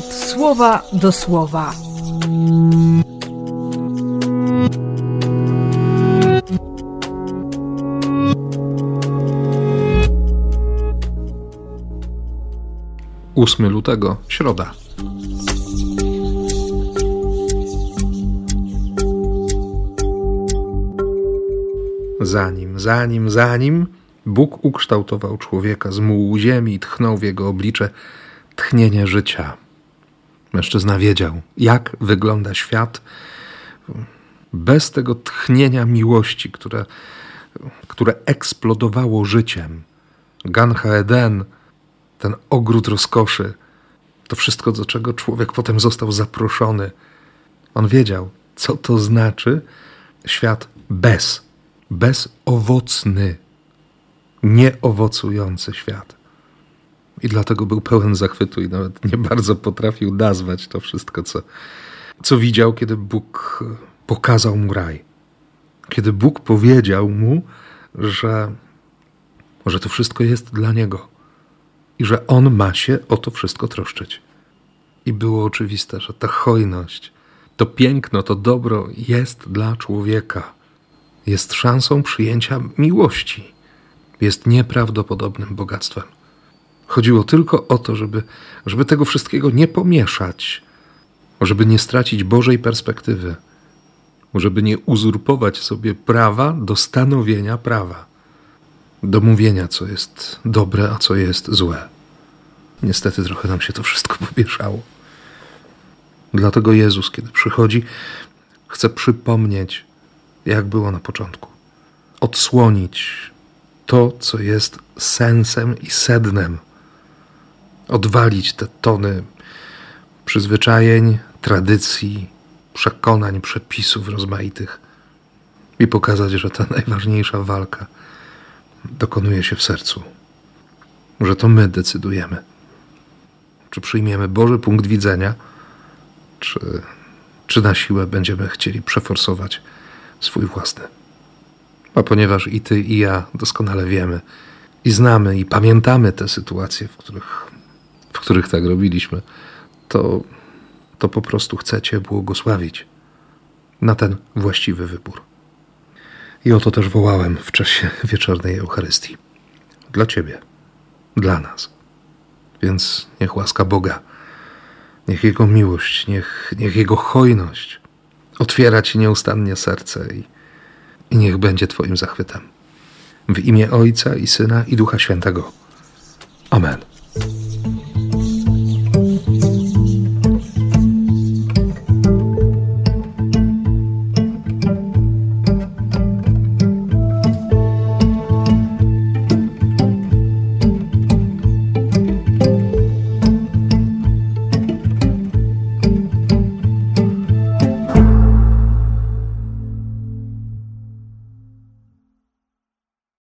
słowa do słowa. Ósmy lutego, środa. Zanim, zanim, zanim Bóg ukształtował człowieka z mułu ziemi i tchnął w jego oblicze tchnienie życia. Mężczyzna wiedział, jak wygląda świat bez tego tchnienia miłości, które, które eksplodowało życiem. Ganha Eden, ten ogród rozkoszy, to wszystko, do czego człowiek potem został zaproszony. On wiedział, co to znaczy świat bez, bezowocny, nieowocujący świat. I dlatego był pełen zachwytu i nawet nie bardzo potrafił nazwać to wszystko, co, co widział, kiedy Bóg pokazał mu raj. Kiedy Bóg powiedział mu, że, że to wszystko jest dla niego i że on ma się o to wszystko troszczyć. I było oczywiste, że ta hojność, to piękno, to dobro jest dla człowieka. Jest szansą przyjęcia miłości. Jest nieprawdopodobnym bogactwem. Chodziło tylko o to, żeby, żeby tego wszystkiego nie pomieszać, żeby nie stracić Bożej perspektywy, żeby nie uzurpować sobie prawa do stanowienia prawa, do mówienia, co jest dobre, a co jest złe. Niestety trochę nam się to wszystko pomieszało. Dlatego Jezus, kiedy przychodzi, chce przypomnieć, jak było na początku. Odsłonić to, co jest sensem i sednem odwalić te tony przyzwyczajeń, tradycji, przekonań, przepisów rozmaitych i pokazać, że ta najważniejsza walka dokonuje się w sercu. Że to my decydujemy, czy przyjmiemy Boży punkt widzenia, czy, czy na siłę będziemy chcieli przeforsować swój własny. A ponieważ i ty, i ja doskonale wiemy, i znamy, i pamiętamy te sytuacje, w których których tak robiliśmy, to, to po prostu chcecie błogosławić na ten właściwy wybór. I o to też wołałem w czasie wieczornej Eucharystii. Dla Ciebie, dla nas. Więc niech łaska Boga, niech Jego miłość, niech, niech Jego hojność otwiera Ci nieustannie serce i, i niech będzie Twoim zachwytem. W imię Ojca i Syna i Ducha Świętego. Amen.